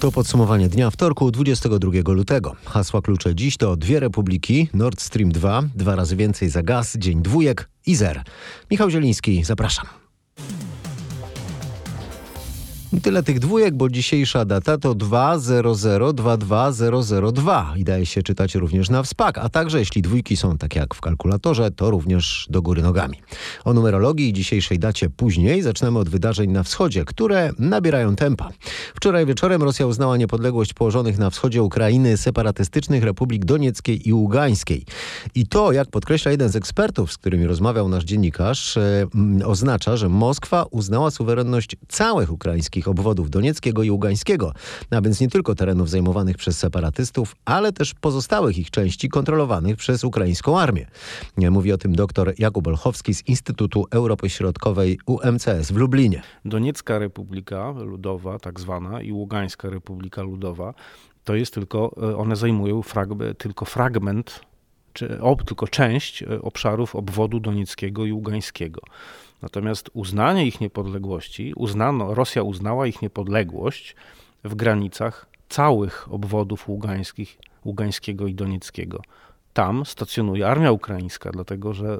To podsumowanie dnia wtorku 22 lutego. Hasła klucze dziś to dwie republiki, Nord Stream 2, dwa razy więcej za gaz, dzień dwójek i zer. Michał Zieliński, zapraszam. Tyle tych dwójek, bo dzisiejsza data to 2002202 i daje się czytać również na wspak, a także jeśli dwójki są tak jak w kalkulatorze, to również do góry nogami. O numerologii i dzisiejszej dacie później zaczynamy od wydarzeń na wschodzie, które nabierają tempa. Wczoraj wieczorem Rosja uznała niepodległość położonych na wschodzie Ukrainy separatystycznych republik Donieckiej i Ługańskiej. I to, jak podkreśla jeden z ekspertów, z którymi rozmawiał nasz dziennikarz, e, oznacza, że Moskwa uznała suwerenność całych ukraińskich obwodów Donieckiego i Ługańskiego, a więc nie tylko terenów zajmowanych przez separatystów, ale też pozostałych ich części kontrolowanych przez ukraińską armię. Mówi o tym dr Jakub Olchowski z Instytutu Europy Środkowej UMCS w Lublinie. Doniecka Republika Ludowa, tak zwana, i Ługańska Republika Ludowa, to jest tylko, e, one zajmują fragment, tylko fragment, czy o, tylko część e, obszarów obwodu donieckiego i ługańskiego. Natomiast uznanie ich niepodległości, uznano, Rosja uznała ich niepodległość w granicach całych obwodów ługańskich, ługańskiego i donieckiego. Tam stacjonuje armia ukraińska, dlatego że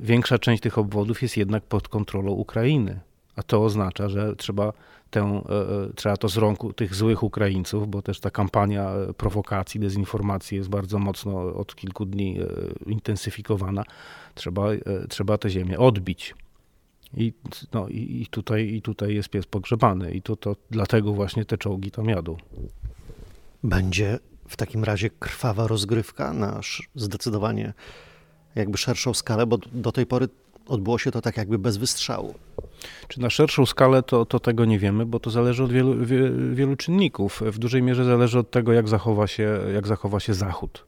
większa część tych obwodów jest jednak pod kontrolą Ukrainy. A to oznacza, że trzeba, tę, e, e, trzeba to z rąk tych złych Ukraińców, bo też ta kampania prowokacji, dezinformacji jest bardzo mocno od kilku dni e, intensyfikowana. Trzeba, trzeba tę ziemię odbić. I, no, i, tutaj, I tutaj jest pies pogrzebany. I to, to dlatego właśnie te czołgi tam jadą. Będzie w takim razie krwawa rozgrywka na zdecydowanie jakby szerszą skalę, bo do tej pory odbyło się to tak jakby bez wystrzału. Czy na szerszą skalę to, to tego nie wiemy, bo to zależy od wielu, wie, wielu czynników. W dużej mierze zależy od tego, jak zachowa się, jak zachowa się Zachód.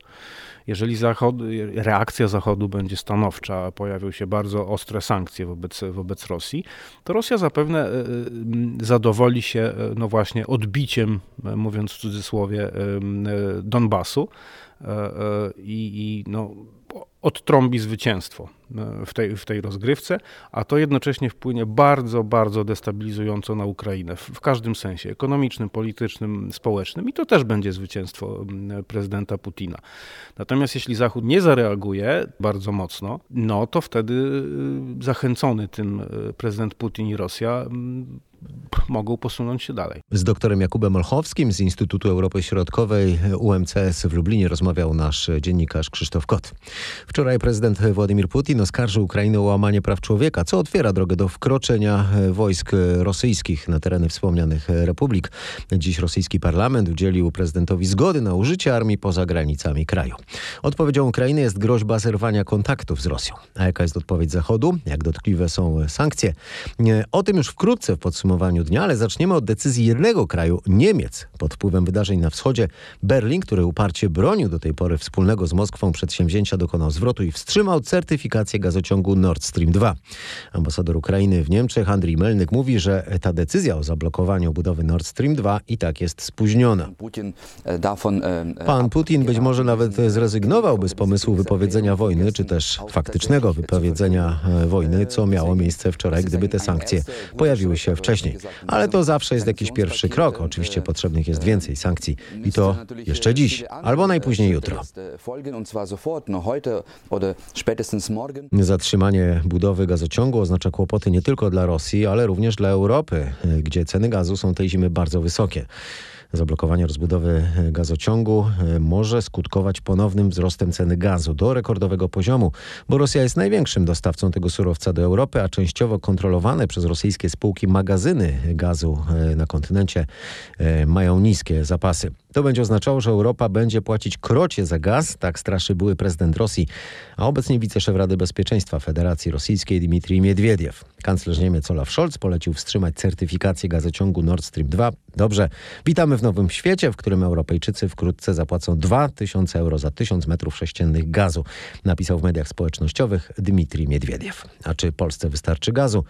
Jeżeli Zachod, reakcja Zachodu będzie stanowcza, pojawią się bardzo ostre sankcje wobec, wobec Rosji, to Rosja zapewne e, e, zadowoli się, e, no właśnie, odbiciem, mówiąc w cudzysłowie, Donbasu i, i no, odtrąbi zwycięstwo e, w tej, w tej rozgrywce, a to jednocześnie wpłynie bardzo, bardzo destabilizująco na Ukrainę w, w każdym sensie ekonomicznym, politycznym, społecznym i to też będzie zwycięstwo prezydenta Putina. Natomiast jeśli Zachód nie zareaguje bardzo mocno, no to wtedy y, zachęcony tym y, prezydent Putin i Rosja mogą posunąć się dalej. Z doktorem Jakubem Olchowskim z Instytutu Europy Środkowej UMCS w Lublinie rozmawiał nasz dziennikarz Krzysztof Kot. Wczoraj prezydent Władimir Putin oskarżył Ukrainę o łamanie praw człowieka, co otwiera drogę do wkroczenia wojsk rosyjskich na tereny wspomnianych republik. Dziś rosyjski parlament udzielił prezydentowi zgody na użycie armii poza granicami kraju. Odpowiedzią Ukrainy jest groźba zerwania kontaktów z Rosją. A jaka jest odpowiedź Zachodu? Jak dotkliwe są sankcje? O tym już wkrótce w podsumowaniu dnia, ale zaczniemy od decyzji jednego kraju, Niemiec. Pod wpływem wydarzeń na wschodzie Berlin, który uparcie bronił do tej pory wspólnego z Moskwą przedsięwzięcia, dokonał zwrotu i wstrzymał certyfikację gazociągu Nord Stream 2. Ambasador Ukrainy w Niemczech Andrii Melnyk mówi, że ta decyzja o zablokowaniu budowy Nord Stream 2 i tak jest spóźniona. E, e, Pan Putin być może nawet zrezygnowałby z pomysłu wypowiedzenia wojny, czy też faktycznego wypowiedzenia e, wojny, co miało miejsce wczoraj, gdyby te sankcje pojawiły się wcześniej. Ale to zawsze jest jakiś pierwszy krok. Oczywiście potrzebnych jest więcej sankcji. I to jeszcze dziś, albo najpóźniej jutro. Zatrzymanie budowy gazociągu oznacza kłopoty nie tylko dla Rosji, ale również dla Europy, gdzie ceny gazu są tej zimy bardzo wysokie. Zablokowanie rozbudowy gazociągu e, może skutkować ponownym wzrostem ceny gazu do rekordowego poziomu, bo Rosja jest największym dostawcą tego surowca do Europy, a częściowo kontrolowane przez rosyjskie spółki magazyny gazu e, na kontynencie e, mają niskie zapasy. To będzie oznaczało, że Europa będzie płacić krocie za gaz, tak straszy były prezydent Rosji, a obecnie wiceszef Rady Bezpieczeństwa Federacji Rosyjskiej Dmitrij Miedwiediew. Kanclerz Niemiec Olaf Scholz polecił wstrzymać certyfikację gazociągu Nord Stream 2. Dobrze, witamy w nowym świecie, w którym Europejczycy wkrótce zapłacą 2000 euro za 1000 metrów sześciennych gazu, napisał w mediach społecznościowych Dmitrij Miedwiediew. A czy Polsce wystarczy gazu?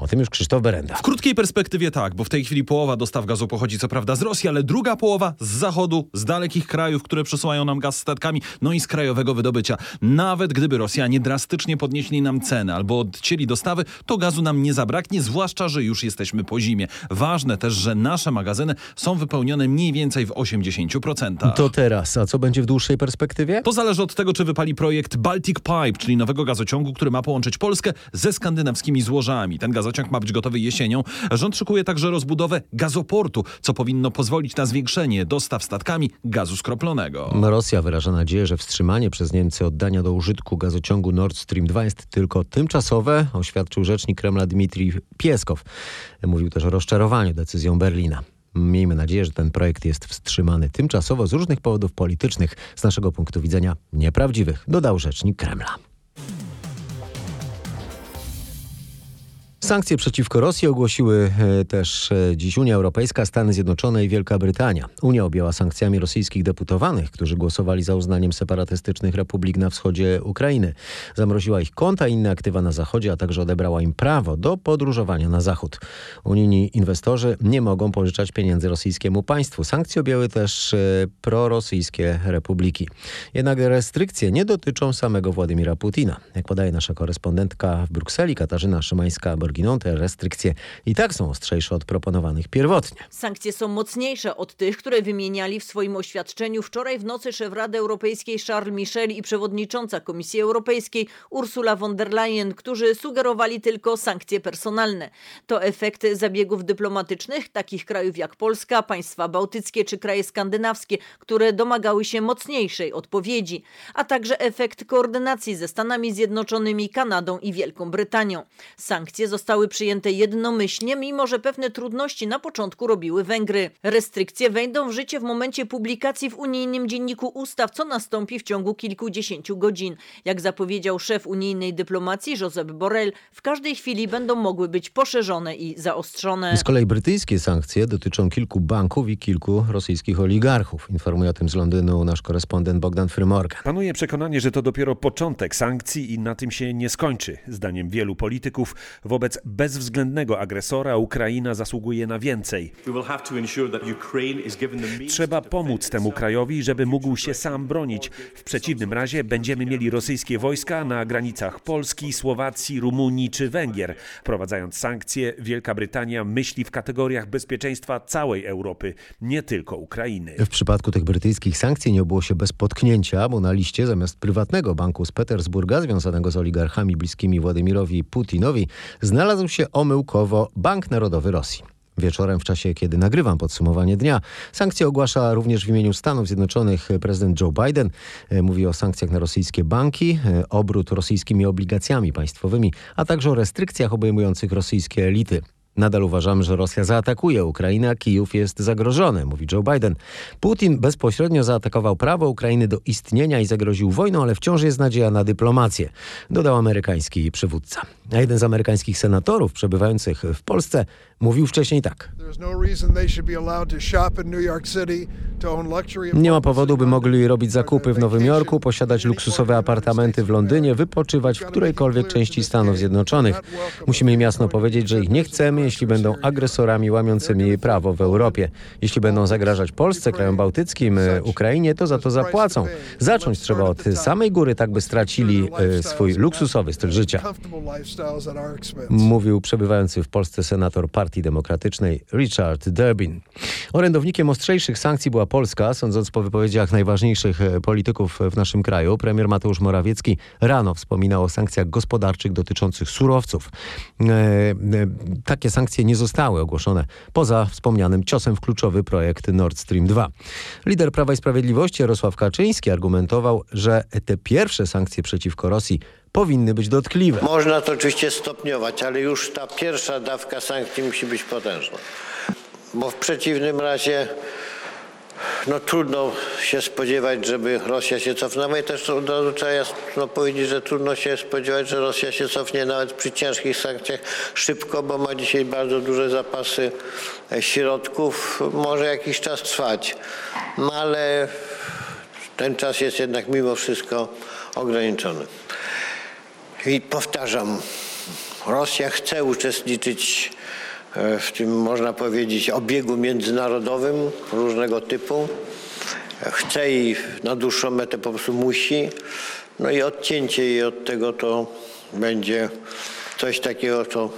O tym już Krzysztof Berenda. W krótkiej perspektywie tak, bo w tej chwili połowa dostaw gazu pochodzi co prawda z Rosji, ale druga połowa z zachodu, z dalekich krajów, które przesyłają nam gaz statkami, no i z krajowego wydobycia. Nawet gdyby Rosjanie drastycznie podnieśli nam ceny albo odcięli dostawy, to gazu nam nie zabraknie, zwłaszcza, że już jesteśmy po zimie. Ważne też, że nasze magazyny są wypełnione mniej więcej w 80%. To teraz, a co będzie w dłuższej perspektywie? To zależy od tego, czy wypali projekt Baltic Pipe, czyli nowego gazociągu, który ma połączyć Polskę ze skandynawskimi złożami. Ten gazociąg ma być gotowy jesienią. Rząd szykuje także rozbudowę gazoportu, co powinno pozwolić na zwiększenie dostaw statkami gazu skroplonego. Rosja wyraża nadzieję, że wstrzymanie przez Niemcy oddania do użytku gazociągu Nord Stream 2 jest tylko tymczasowe, oświadczył rzecznik Kremla Dmitrij Pieskow. Mówił też o rozczarowaniu decyzją Berlina. Miejmy nadzieję, że ten projekt jest wstrzymany tymczasowo z różnych powodów politycznych, z naszego punktu widzenia nieprawdziwych, dodał rzecznik Kremla. Sankcje przeciwko Rosji ogłosiły e, też e, dziś Unia Europejska, Stany Zjednoczone i Wielka Brytania. Unia objęła sankcjami rosyjskich deputowanych, którzy głosowali za uznaniem separatystycznych republik na wschodzie Ukrainy. Zamroziła ich konta i inne aktywa na zachodzie, a także odebrała im prawo do podróżowania na zachód. Unijni inwestorzy nie mogą pożyczać pieniędzy rosyjskiemu państwu. Sankcje objęły też e, prorosyjskie republiki. Jednak restrykcje nie dotyczą samego Władimira Putina. Jak podaje nasza korespondentka w Brukseli Katarzyna Szymańska-Borginą, te restrykcje i tak są ostrzejsze od proponowanych pierwotnie. Sankcje są mocniejsze od tych, które wymieniali w swoim oświadczeniu wczoraj w nocy szef Rady Europejskiej Charles Michel i przewodnicząca Komisji Europejskiej Ursula von der Leyen, którzy sugerowali tylko sankcje personalne. To efekt zabiegów dyplomatycznych takich krajów jak Polska, państwa bałtyckie czy kraje skandynawskie, które domagały się mocniejszej odpowiedzi, a także efekt koordynacji ze Stanami Zjednoczonymi, Kanadą i Wielką Brytanią. Sankcje zostały przyjęte jednomyślnie, mimo że pewne trudności na początku robiły Węgry. Restrykcje wejdą w życie w momencie publikacji w unijnym dzienniku ustaw, co nastąpi w ciągu kilkudziesięciu godzin. Jak zapowiedział szef unijnej dyplomacji Josep Borrell, w każdej chwili będą mogły być poszerzone i zaostrzone. Z kolei brytyjskie sankcje dotyczą kilku banków i kilku rosyjskich oligarchów. Informuje o tym z Londynu nasz korespondent Bogdan Frymorgan. Panuje przekonanie, że to dopiero początek sankcji i na tym się nie skończy. Zdaniem wielu polityków wobec bezwzględnego agresora Ukraina zasługuje na więcej. Trzeba pomóc temu krajowi, żeby mógł się sam bronić. W przeciwnym razie będziemy mieli rosyjskie wojska na granicach Polski, Słowacji, Rumunii czy Węgier. Wprowadzając sankcje, Wielka Brytania myśli w kategoriach bezpieczeństwa całej Europy, nie tylko Ukrainy. W przypadku tych brytyjskich sankcji nie obyło się bez potknięcia, bo na liście zamiast prywatnego banku z Petersburga, związanego z oligarchami bliskimi Władimirowi Putinowi, znalazł się omyłkowo Bank Narodowy Rosji. Wieczorem, w czasie kiedy nagrywam podsumowanie dnia, sankcje ogłasza również w imieniu Stanów Zjednoczonych prezydent Joe Biden. Mówi o sankcjach na rosyjskie banki, obrót rosyjskimi obligacjami państwowymi, a także o restrykcjach obejmujących rosyjskie elity. Nadal uważamy, że Rosja zaatakuje Ukrainę, a Kijów jest zagrożony, mówi Joe Biden. Putin bezpośrednio zaatakował prawo Ukrainy do istnienia i zagroził wojną, ale wciąż jest nadzieja na dyplomację, dodał amerykański przywódca. A jeden z amerykańskich senatorów przebywających w Polsce mówił wcześniej tak. Nie ma powodu, by mogli robić zakupy w Nowym Jorku, posiadać luksusowe apartamenty w Londynie, wypoczywać w którejkolwiek części Stanów Zjednoczonych. Musimy im jasno powiedzieć, że ich nie chcemy, jeśli będą agresorami łamiącymi prawo w Europie. Jeśli będą zagrażać Polsce, krajom bałtyckim, Ukrainie, to za to zapłacą. Zacząć trzeba od samej góry, tak by stracili swój luksusowy styl życia. Mówił przebywający w Polsce senator Partii Demokratycznej Richard Durbin. Orędownikiem ostrzejszych sankcji była Polska, sądząc po wypowiedziach najważniejszych polityków w naszym kraju. Premier Mateusz Morawiecki rano wspominał o sankcjach gospodarczych dotyczących surowców. E, e, takie sankcje nie zostały ogłoszone poza wspomnianym ciosem w kluczowy projekt Nord Stream 2. Lider Prawa i Sprawiedliwości Jarosław Kaczyński argumentował, że te pierwsze sankcje przeciwko Rosji powinny być dotkliwe. Można to oczywiście stopniować, ale już ta pierwsza dawka sankcji musi być potężna. Bo w przeciwnym razie no trudno się spodziewać, żeby Rosja się cofnęła i też od razu trzeba jasno powiedzieć, że trudno się spodziewać, że Rosja się cofnie nawet przy ciężkich sankcjach szybko, bo ma dzisiaj bardzo duże zapasy środków. Może jakiś czas trwać, no ale ten czas jest jednak mimo wszystko ograniczony. I powtarzam, Rosja chce uczestniczyć e, w tym można powiedzieć obiegu międzynarodowym różnego typu. Chce i na dłuższą metę po prostu musi. No i odcięcie jej od tego to będzie coś takiego, co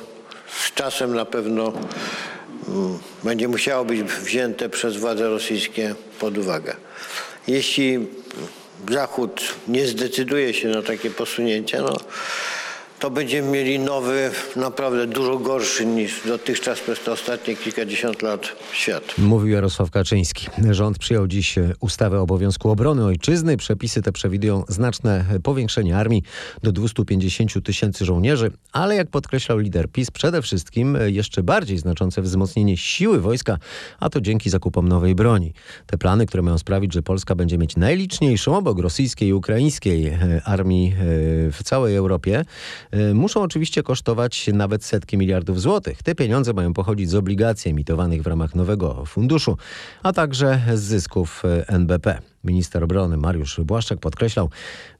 z czasem na pewno mm, będzie musiało być wzięte przez władze rosyjskie pod uwagę. Jeśli Zachód nie zdecyduje się na takie posunięcie, no, to będziemy mieli nowy, naprawdę dużo gorszy niż dotychczas przez te ostatnie kilkadziesiąt lat świat. Mówił Jarosław Kaczyński. Rząd przyjął dziś ustawę o obowiązku obrony ojczyzny. Przepisy te przewidują znaczne powiększenie armii do 250 tysięcy żołnierzy, ale jak podkreślał lider PiS, przede wszystkim jeszcze bardziej znaczące wzmocnienie siły wojska, a to dzięki zakupom nowej broni. Te plany, które mają sprawić, że Polska będzie mieć najliczniejszą obok rosyjskiej i ukraińskiej armii w całej Europie, E, muszą oczywiście kosztować nawet setki miliardów złotych. Te pieniądze mają pochodzić z obligacji emitowanych w ramach nowego funduszu, a także z zysków e, NBP. Minister obrony Mariusz Błaszczak podkreślał,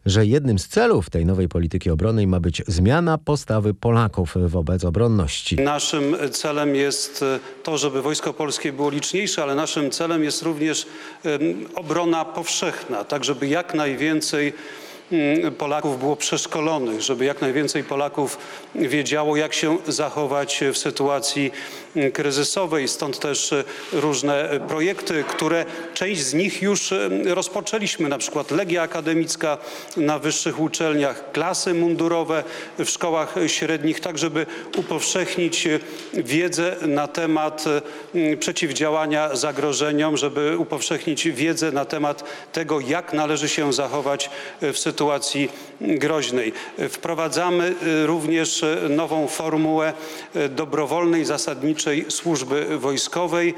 że jednym z celów tej nowej polityki obronnej ma być zmiana postawy Polaków wobec obronności. Naszym celem jest e, to, żeby Wojsko Polskie było liczniejsze, ale naszym celem jest również obrona powszechna, tak żeby jak najwięcej Polaków było przeszkolonych, żeby jak najwięcej Polaków wiedziało, jak się zachować w sytuacji mm, kryzysowej. Stąd też e, różne projekty, które część z nich już e, rozpoczęliśmy, na przykład Legia Akademicka na wyższych uczelniach, klasy mundurowe w szkołach średnich, tak żeby upowszechnić e, wiedzę na temat przeciwdziałania zagrożeniom, żeby upowszechnić wiedzę na temat tego, jak należy się zachować w sytuacji sytuacji groźnej. Wprowadzamy y, również y, nową formułę y, dobrowolnej, zasadniczej służby wojskowej.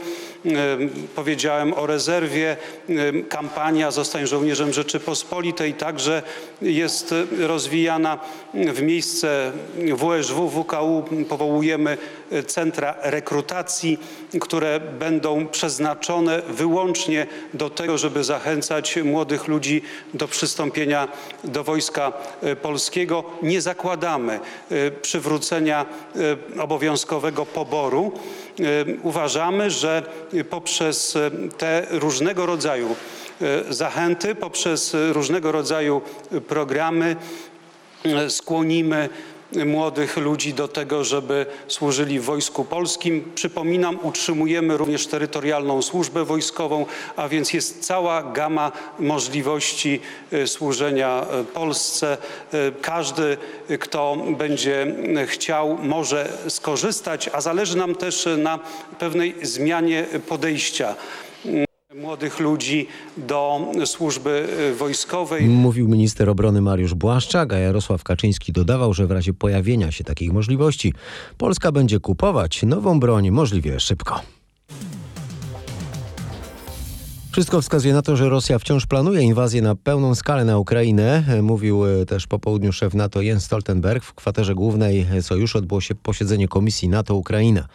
Powiedziałem o rezerwie. Kampania Zostań żołnierzem Rzeczypospolitej także jest rozwijana. W miejsce WSW, WKU powołujemy centra rekrutacji, które będą przeznaczone wyłącznie do tego, żeby zachęcać młodych ludzi do przystąpienia do Wojska e, Polskiego. Nie zakładamy e, przywrócenia e, obowiązkowego poboru. Uważamy, że poprzez te różnego rodzaju zachęty, poprzez różnego rodzaju programy skłonimy młodych ludzi do tego, żeby służyli w Wojsku Polskim. Przypominam, utrzymujemy również terytorialną służbę wojskową, a więc jest cała gama możliwości e, służenia e, Polsce. E, każdy, kto będzie chciał, może skorzystać, a zależy nam też na pewnej zmianie podejścia młodych ludzi do służby y, wojskowej. Mówił minister obrony Mariusz Błaszczak, a Jarosław Kaczyński dodawał, że w razie pojawienia się takich możliwości Polska będzie kupować nową broń możliwie szybko. Wszystko wskazuje na to, że Rosja wciąż planuje inwazję na pełną skalę na Ukrainę. Mówił e, też po południu szef NATO Jens Stoltenberg. W kwaterze głównej sojuszu odbyło się posiedzenie Komisji NATO-Ukraina.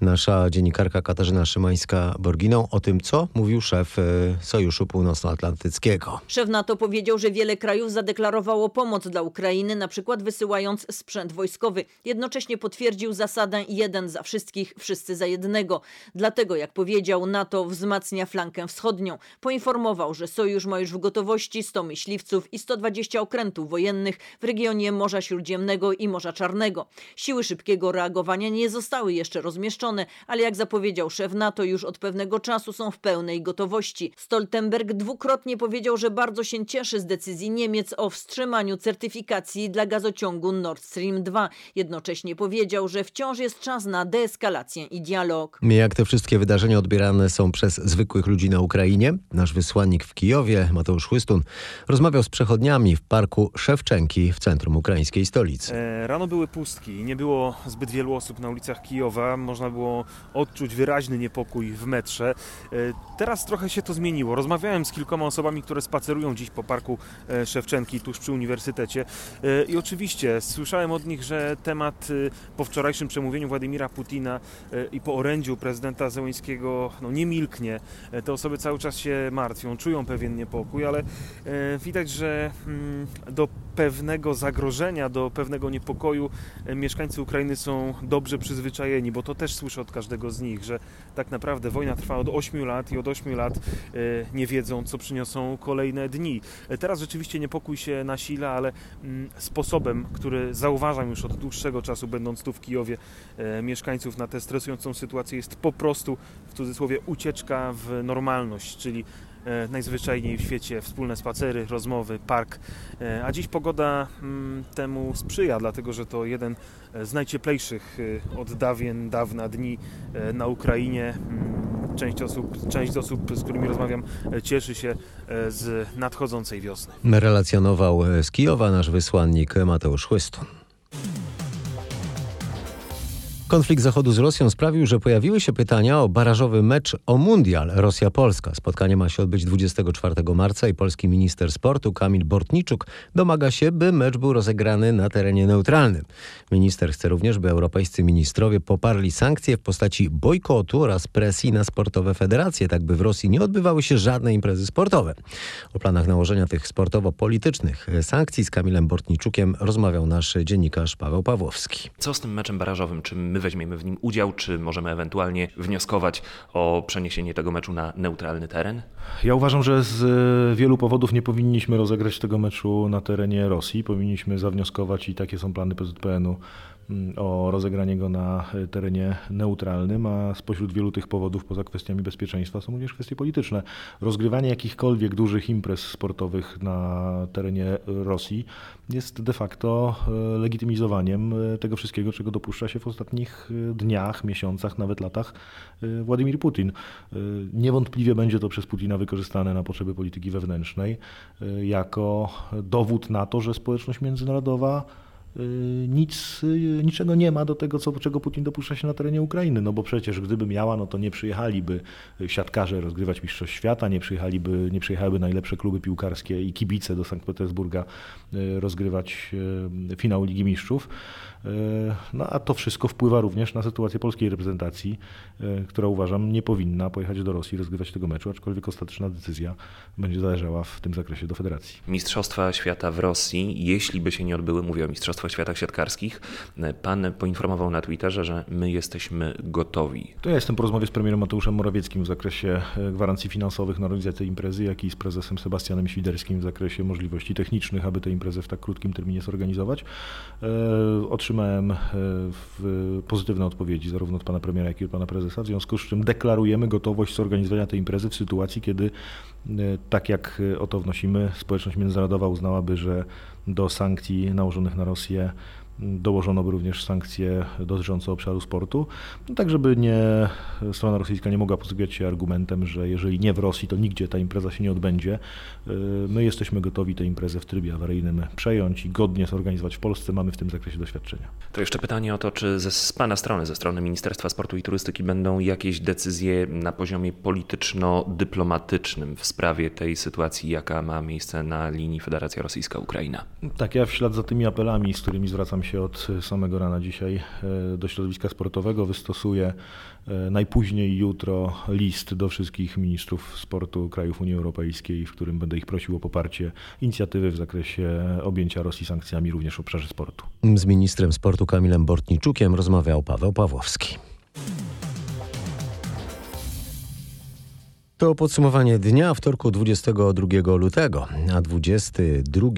Nasza dziennikarka Katarzyna Szymańska-Borginą o tym, co mówił szef e, Sojuszu Północnoatlantyckiego. Szef NATO powiedział, że wiele krajów zadeklarowało pomoc dla Ukrainy, na przykład wysyłając sprzęt wojskowy. Jednocześnie potwierdził zasadę jeden za wszystkich, wszyscy za jednego. Dlatego, jak powiedział, NATO wzmacnia flankę wschodnią Poinformował, że sojusz ma już w gotowości 100 myśliwców i 120 okrętów wojennych w regionie Morza Śródziemnego i Morza Czarnego. Siły szybkiego reagowania nie zostały jeszcze rozmieszczone, ale jak zapowiedział szef NATO, już od pewnego czasu są w pełnej gotowości. Stoltenberg dwukrotnie powiedział, że bardzo się cieszy z decyzji Niemiec o wstrzymaniu certyfikacji dla gazociągu Nord Stream 2. Jednocześnie powiedział, że wciąż jest czas na deeskalację i dialog. Jak te wszystkie wydarzenia odbierane są przez zwykłych ludzi na Ukrainie? Ukrainie. Nasz wysłannik w Kijowie, Mateusz Chłystun, rozmawiał z przechodniami w parku Szewczenki w centrum ukraińskiej stolicy. E, rano były pustki, nie było zbyt wielu osób na ulicach Kijowa. Można było odczuć wyraźny niepokój w metrze. E, teraz trochę się to zmieniło. Rozmawiałem z kilkoma osobami, które spacerują dziś po parku e, Szewczenki, tuż przy uniwersytecie. I oczywiście słyszałem od nich, że temat po wczorajszym przemówieniu Władimira Putina i po orędziu prezydenta Zełęńskiego no, nie milknie. Te osoby cały czas się martwią, czują pewien niepokój, ale widać, że mm, do pewnego zagrożenia, do pewnego niepokoju mieszkańcy Ukrainy są dobrze przyzwyczajeni, bo to też słyszę od każdego z nich, że tak naprawdę wojna trwa od 8 lat i od 8 lat nie wiedzą, co przyniosą kolejne dni. Teraz rzeczywiście niepokój się nasila, ale mm, sposobem, który zauważam już od dłuższego czasu, będąc tu w Kijowie, mieszkańców na tę stresującą sytuację jest po prostu w cudzysłowie ucieczka w normalność, czyli e, najzwyczajniej w świecie wspólne spacery, rozmowy, park. E, a dziś pogoda mm, temu sprzyja, dlatego że to jeden z najcieplejszych e, od dawien dawna dni na Ukrainie. Mm, część osób, część osób, z którymi rozmawiam, cieszy się z nadchodzącej wiosny. Relacjonował z Kijowa nasz wysłannik Mateusz Chłystun. Konflikt Zachodu z Rosją sprawił, że pojawiły się pytania o barażowy mecz o Mundial Rosja-Polska. Spotkanie ma się odbyć 24 marca i polski minister sportu Kamil Bortniczuk domaga się, by mecz był rozegrany na terenie neutralnym. Minister chce również, by europejscy ministrowie poparli sankcje w postaci bojkotu oraz presji na sportowe federacje, tak by w Rosji nie odbywały się żadne imprezy sportowe. O planach nałożenia tych sportowo-politycznych sankcji z Kamilem Bortniczukiem rozmawiał nasz dziennikarz Paweł Pawłowski. Co z tym meczem barażowym? Czy my weźmiemy w nim udział, czy możemy ewentualnie wnioskować o przeniesienie tego meczu na neutralny teren? Ja uważam, że z e, wielu powodów nie powinniśmy rozegrać tego meczu na terenie Rosji. Powinniśmy zawnioskować i takie są plany PZPN-u o rozegranie go na e, terenie neutralnym, a spośród wielu tych powodów, poza kwestiami bezpieczeństwa, są również kwestie polityczne. Rozgrywanie jakichkolwiek dużych imprez sportowych na terenie Rosji jest de facto e, legitymizowaniem e, tego wszystkiego, czego dopuszcza się w ostatnich dniach, miesiącach, nawet latach Władimir Putin. Niewątpliwie będzie to przez Putina wykorzystane na potrzeby polityki wewnętrznej jako dowód na to, że społeczność międzynarodowa nic, y, niczego nie ma do tego, co, czego Putin dopuszcza się na terenie Ukrainy. No bo przecież gdyby miała, no to nie przyjechaliby siatkarze rozgrywać Mistrzostw Świata, nie, przyjechaliby, nie przyjechałyby najlepsze kluby piłkarskie i kibice do Sankt Petersburga y, rozgrywać finał Ligi Mistrzów. No a to wszystko wpływa również na sytuację polskiej reprezentacji, która uważam nie powinna pojechać do Rosji rozgrywać tego meczu, aczkolwiek ostateczna decyzja będzie zależała w tym zakresie do federacji. Mistrzostwa Świata w Rosji, jeśli by się nie odbyły, mówię o Mistrzostwach Mistrzostwach Świata Siatkarskich. Pan poinformował na Twitterze, że my jesteśmy gotowi. To ja jestem po rozmowie z premierem Mateuszem Morawieckim w zakresie e, gwarancji finansowych na organizację imprezy, jak i z prezesem Sebastianem Świderskim w zakresie możliwości technicznych, aby tę imprezę w tak krótkim terminie zorganizować. E, otrzymałem e, pozytywne odpowiedzi zarówno od pana premiera, jak i od pana prezesa, w związku z czym deklarujemy gotowość zorganizowania tej imprezy w sytuacji, kiedy tak jak o to wnosimy, społeczność międzynarodowa uznałaby, że do sankcji nałożonych na Rosję year. Dołożono by również sankcje dotyczące obszaru sportu, no tak żeby nie, strona rosyjska nie mogła posługiwać się argumentem, że jeżeli nie w Rosji, to nigdzie ta impreza się nie odbędzie. My jesteśmy gotowi tę imprezę w trybie awaryjnym przejąć i godnie zorganizować w Polsce. Mamy w tym zakresie doświadczenia. To jeszcze pytanie o to, czy ze, z Pana strony, ze strony Ministerstwa Sportu i Turystyki będą jakieś decyzje na poziomie polityczno-dyplomatycznym w sprawie tej sytuacji, jaka ma miejsce na linii Federacja Rosyjska-Ukraina? Tak, ja w ślad za tymi apelami, z którymi zwracam się się od samego rana dzisiaj e, do środowiska sportowego. Wystosuję e, najpóźniej jutro list do wszystkich ministrów sportu krajów Unii Europejskiej, w którym będę ich prosił o poparcie inicjatywy w zakresie objęcia Rosji sankcjami również w obszarze sportu. Z ministrem sportu Kamilem Bortniczukiem rozmawiał Paweł Pawłowski. To podsumowanie dnia wtorku 22 lutego, a 22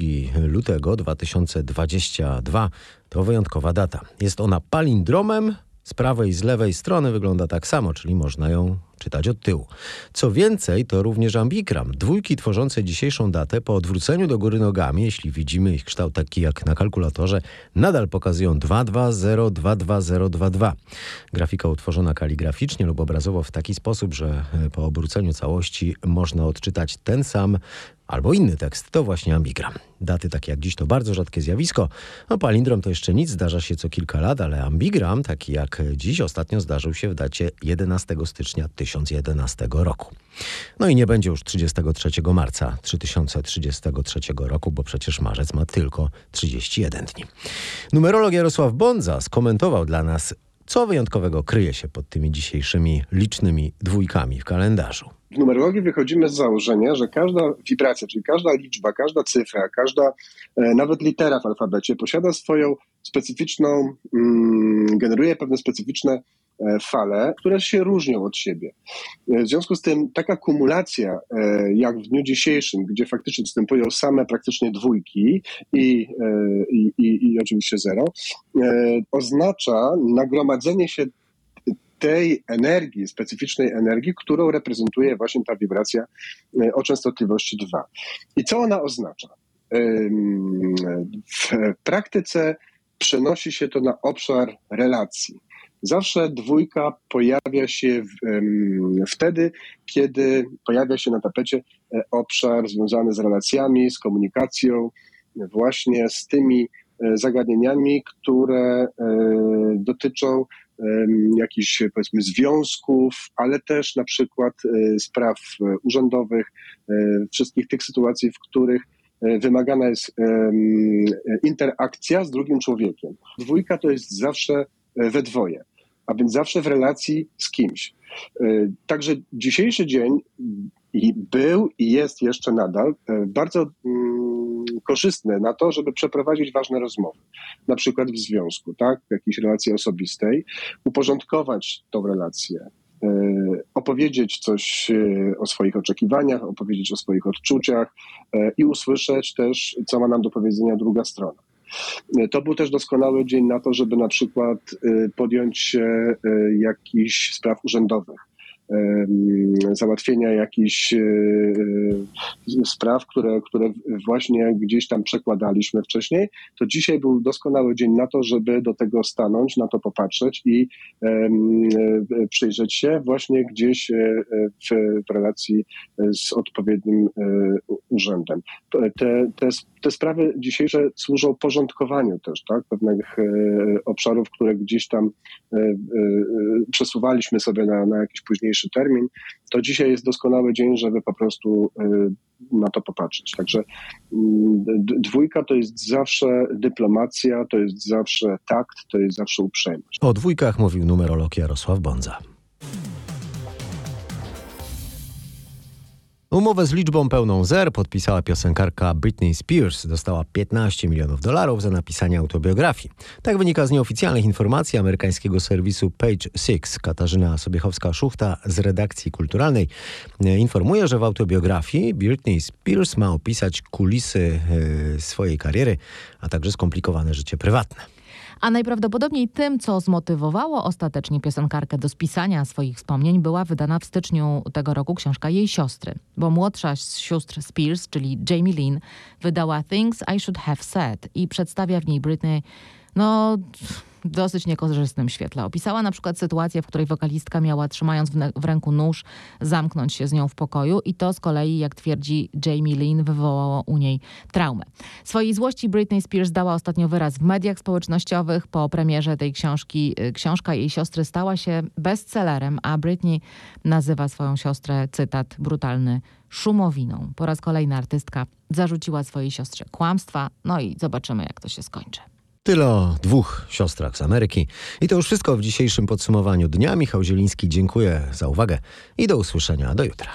lutego 2022 to wyjątkowa data. Jest ona palindromem, z prawej i z lewej strony wygląda tak samo, czyli można ją czytać od tyłu. Co więcej, to również ambikram. Dwójki tworzące dzisiejszą datę po odwróceniu do góry nogami, jeśli widzimy ich kształt taki jak na kalkulatorze, nadal pokazują 2202222. Grafika utworzona kaligraficznie lub obrazowo w taki sposób, że po obróceniu całości można odczytać ten sam albo inny tekst, to właśnie ambigram. Daty takie jak dziś to bardzo rzadkie zjawisko. No palindrom to jeszcze nic, zdarza się co kilka lat, ale ambigram, taki jak dziś, ostatnio zdarzył się w dacie 11 stycznia 2011 roku. No i nie będzie już 33 marca 3033 roku, bo przecież marzec ma tylko 31 dni. Numerolog Jarosław Bondza skomentował dla nas, co wyjątkowego kryje się pod tymi dzisiejszymi licznymi dwójkami w kalendarzu. W numerologii wychodzimy z założenia, że każda wibracja, czyli każda liczba, każda cyfra, każda e, nawet litera w alfabecie posiada swoją specyficzną, mm, generuje pewne specyficzne e, fale, które się różnią od siebie. E, w związku z tym taka kumulacja, jak w dniu dzisiejszym, gdzie faktycznie występują same praktycznie dwójki i, i, i, i oczywiście zero, oznacza nagromadzenie się tej energii, specyficznej energii, którą reprezentuje właśnie ta wibracja o częstotliwości 2. I co ona oznacza? W praktyce przenosi się to na obszar relacji. Zawsze dwójka pojawia się w, wtedy, kiedy pojawia się na tapecie e, obszar związany z relacjami, z komunikacją, właśnie z tymi e, zagadnieniami, które e, dotyczą jakichś powiedzmy związków, ale też na przykład spraw urzędowych, wszystkich tych sytuacji, w których E, wymagana jest interakcja z drugim człowiekiem. Dwójka to jest zawsze e, we dwoje, a więc zawsze w relacji z kimś. E, także dzisiejszy dzień i był i jest jeszcze nadal bardzo korzystny na to, żeby przeprowadzić ważne rozmowy, na przykład w związku, tak, w jakiejś relacji osobistej, uporządkować tą relację, E, opowiedzieć coś e, o swoich oczekiwaniach, opowiedzieć o swoich odczuciach e, i usłyszeć też, co ma nam do powiedzenia druga strona. To był też doskonały dzień na to, żeby na przykład podjąć się jakichś spraw urzędowych załatwienia jakichś e, e, spraw, które, które właśnie gdzieś tam przekładaliśmy wcześniej, to dzisiaj był doskonały dzień na to, żeby do tego stanąć, na to popatrzeć i e, przyjrzeć się właśnie gdzieś w relacji z odpowiednim urzędem. Te, te, te sprawy dzisiejsze służą porządkowaniu też tak, pewnych obszarów, które gdzieś tam przesuwaliśmy sobie na, na jakiś późniejszy późniejszy termin, to dzisiaj jest doskonały dzień, żeby po prostu y, na to popatrzeć. Także mm, dwójka to jest zawsze dyplomacja, to jest zawsze takt, to jest zawsze uprzejmość. O dwójkach mówił numerolog Jarosław Bonza. Umowę z liczbą pełną zer podpisała piosenkarka Britney Spears. Dostała 15 milionów dolarów za napisanie autobiografii. Tak wynika z nieoficjalnych informacji amerykańskiego serwisu Page Six. Katarzyna Sobiechowska-Szuchta z redakcji kulturalnej e, informuje, że w autobiografii Britney Spears ma opisać kulisy e, swojej kariery, a także skomplikowane życie prywatne. A najprawdopodobniej tym, co zmotywowało ostatecznie piosenkarkę do spisania swoich wspomnień, była wydana w styczniu tego roku książka jej siostry. Bo młodsza z sióstr Spears, czyli Jamie Lynn, wydała Things I Should Have Said i przedstawia w niej Britney no w dosyć niekorzystnym świetle. Opisała na przykład sytuację, w której wokalistka miała trzymając w, w, ręku nóż zamknąć się z nią w pokoju i to z kolei, jak twierdzi Jamie Lynn, wywołało u niej traumę. Swojej złości Britney Spears dała ostatnio wyraz w mediach społecznościowych. Po premierze tej książki y, książka jej siostry stała się bestsellerem, a Britney nazywa swoją siostrę, cytat, brutalny szumowiną. Po raz kolejny artystka zarzuciła swojej siostrze kłamstwa, no i zobaczymy jak to się skończy. Tyle o dwóch siostrach z Ameryki. I to już wszystko w dzisiejszym podsumowaniu dnia. Michał Zieliński dziękuję za uwagę i do usłyszenia do jutra.